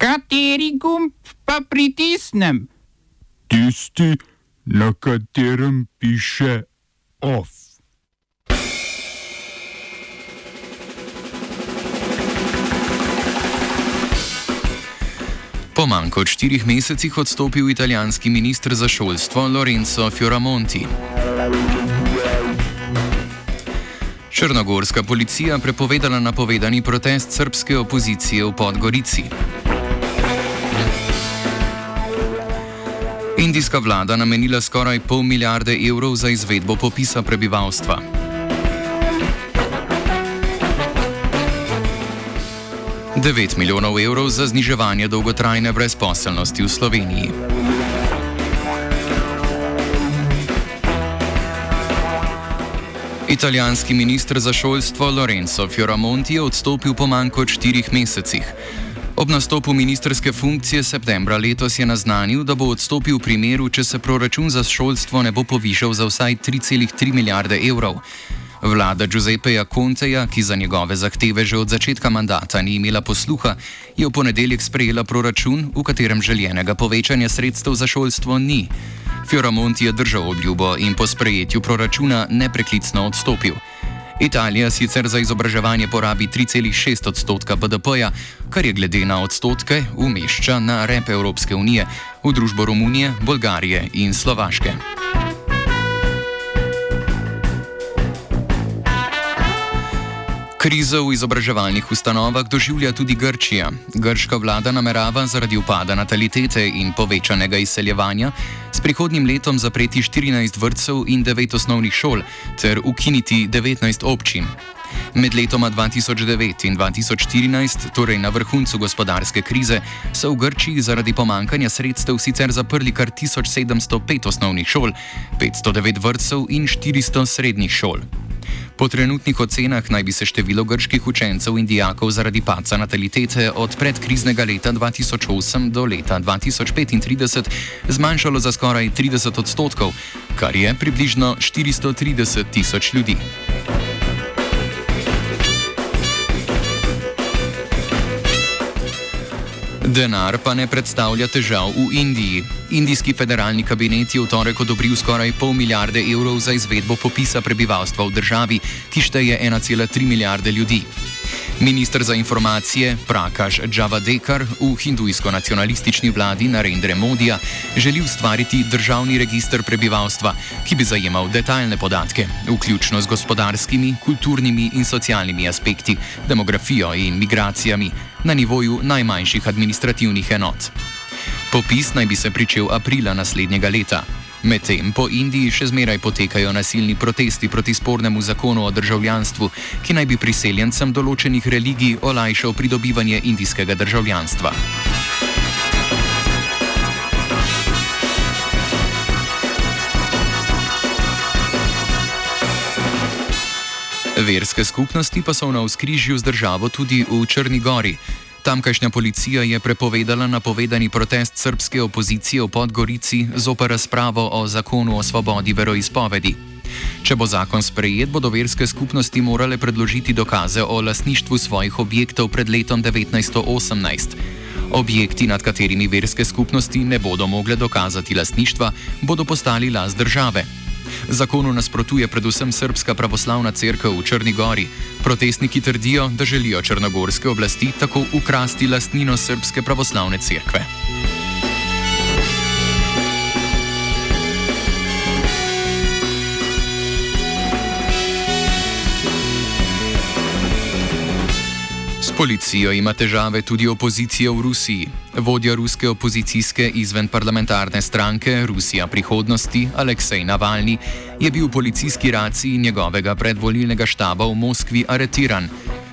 Kateri gumb pa pritisnem? Tisti, na katerem piše OF. Po manj kot štirih mesecih odstopil italijanski ministr za šolstvo Lorenzo Fioramonti. Črnogorska policija prepovedala napovedani protest srpske opozicije v Podgorici. Indijska vlada namenila skoraj pol milijarde evrov za izvedbo popisa prebivalstva. 9 milijonov evrov za zniževanje dolgotrajne brezposelnosti v Sloveniji. Italijanski ministr za šolstvo Lorenzo Fioramonti je odstopil po manj kot štirih mesecih. Ob nastopu ministerske funkcije septembra letos je naznanil, da bo odstopil v primeru, če se proračun za šolstvo ne bo povišal za vsaj 3,3 milijarde evrov. Vlada Giuseppeja Conteja, ki za njegove zahteve že od začetka mandata ni imela posluha, je v ponedeljek sprejela proračun, v katerem željenega povečanja sredstev za šolstvo ni. Fioramonti je držal obljubo in po sprejetju proračuna nepreklicno odstopil. Italija sicer za izobraževanje porabi 3,6 odstotka BDP-ja, kar je glede na odstotke umešča na rep Evropske unije v družbo Romunije, Bolgarije in Slovaške. Krizo v izobraževalnih ustanovah doživlja tudi Grčija. Grška vlada namerava zaradi upada natalitete in povečanega izseljevanja s prihodnjim letom zapreti 14 vrtcev in 9 osnovnih šol ter ukiniti 19 občin. Med letoma 2009 in 2014, torej na vrhuncu gospodarske krize, so v Grčiji zaradi pomankanja sredstev sicer zaprli kar 1705 osnovnih šol, 509 vrtcev in 400 srednjih šol. Po trenutnih ocenah naj bi se število grških učencev in dijakov zaradi paca natalitete od predkriznega leta 2008 do leta 2035 zmanjšalo za skoraj 30 odstotkov, kar je približno 430 tisoč ljudi. Denar pa ne predstavlja težav v Indiji. Indijski federalni kabinet je v torek odobril skoraj pol milijarde evrov za izvedbo popisa prebivalstva v državi, ki šteje 1,3 milijarde ljudi. Ministr za informacije Prakaš Džavadekar v hindujsko-nacionalistični vladi Narendra Modija želi ustvariti državni registr prebivalstva, ki bi zajemal detaljne podatke, vključno z gospodarskimi, kulturnimi in socialnimi aspekti, demografijo in migracijami na nivoju najmanjših administrativnih enot. Popis naj bi se pričel aprila naslednjega leta. Medtem po Indiji še zmeraj potekajo nasilni protesti proti spornemu zakonu o državljanstvu, ki naj bi priseljencem določenih religij olajšal pridobivanje indijskega državljanstva. Verske skupnosti pa so na vzkrižju z državo tudi v Črni Gori. Tamkajšnja policija je prepovedala napovedani protest srpske opozicije v Podgorici zoper razpravo o zakonu o svobodi veroizpovedi. Če bo zakon sprejet, bodo verske skupnosti morale predložiti dokaze o lasništvu svojih objektov pred letom 1918. Objekti, nad katerimi verske skupnosti ne bodo mogle dokazati lasništva, bodo postali las države. Zakonu nasprotuje predvsem Srpska pravoslavna crkva v Črni Gori. Protestniki trdijo, da želijo črnogorske oblasti tako ukrasti lastnino Srpske pravoslavne crkve. Policijo ima težave tudi opozicija v Rusiji. Vodja ruske opozicijske izvenparlamentarne stranke Rusija prihodnosti Aleksej Navalni je bil v policijski raciji njegovega predvolilnega štaba v Moskvi aretiran.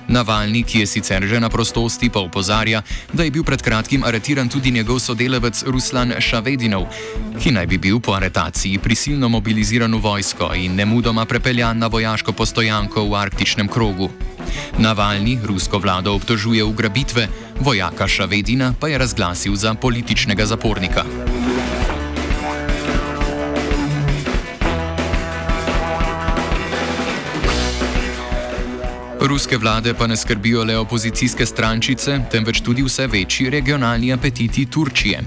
Navalni, ki je sicer že na prostosti, pa upozarja, da je bil pred kratkim aretiran tudi njegov sodelavec Ruslan Šavedinov, ki naj bi bil po aretaciji prisilno mobiliziran v vojsko in nemudoma prepeljan na vojaško postojanko v arktičnem krogu. Navalni rusko vlado obtožuje ugrabitve, vojaka Šavedina pa je razglasil za političnega zapornika. Ruske vlade pa ne skrbijo le opozicijske strančice, temveč tudi vse večji regionalni apetiti Turčije.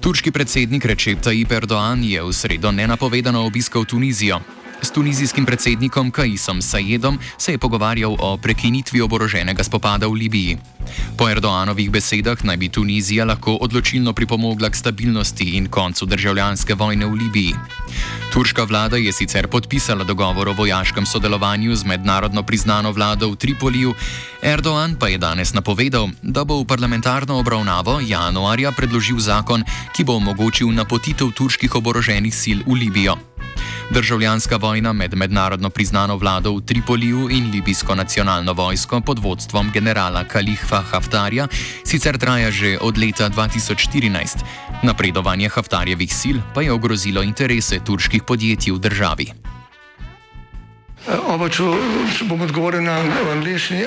Turški predsednik Recep Tayyip Erdoğan je v sredo nenapovedano obiskal Tunizijo. S tunizijskim predsednikom Kaisom Sayedom se je pogovarjal o prekinitvi oboroženega spopada v Libiji. Po Erdoanovih besedah naj bi Tunizija lahko odločilno pripomogla k stabilnosti in koncu državljanske vojne v Libiji. Turška vlada je sicer podpisala dogovor o vojaškem sodelovanju z mednarodno priznano vlado v Tripoliju, Erdoan pa je danes napovedal, da bo v parlamentarno obravnavo januarja predložil zakon, ki bo omogočil napotitev turških oboroženih sil v Libijo. Državljanska vojna med mednarodno priznano vlado v Tripoliju in libijsko nacionalno vojsko pod vodstvom generala Kalifa Haftarja sicer traja že od leta 2014. Napredovanje Haftarjevih sil pa je ogrozilo interese turških podjetij v državi. Oba, če, bom odgovoril na angliški.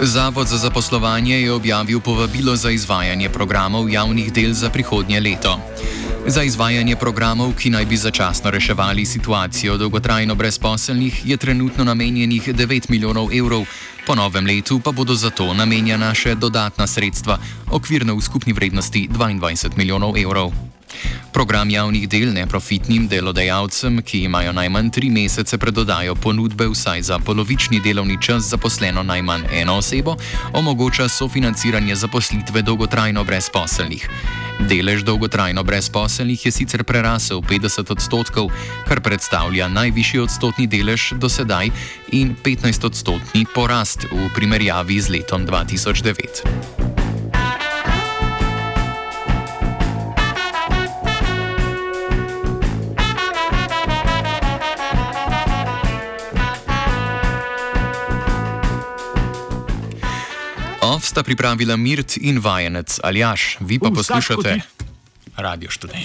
Zavod za zaposlovanje je objavil povabilo za izvajanje programov javnih del za prihodnje leto. Za izvajanje programov, ki naj bi začasno reševali situacijo dolgotrajno brezposelnih, je trenutno namenjenih 9 milijonov evrov, po novem letu pa bodo za to namenjena še dodatna sredstva, okvirno v skupni vrednosti 22 milijonov evrov. Program javnih del neprofitnim delodajalcem, ki imajo najmanj tri mesece pred dodajo ponudbe vsaj za polovični delovni čas zaposleno najmanj eno osebo, omogoča sofinanciranje zaposlitve dolgotrajno brezposelnih. Delež dolgotrajno brezposelnih je sicer prerasel 50 odstotkov, kar predstavlja najvišji odstotni delež do sedaj in 15 odstotni porast v primerjavi z letom 2009. sta pripravila Mirt in vajenec Aljaš, vi pa Vsak poslušate Radio Študent.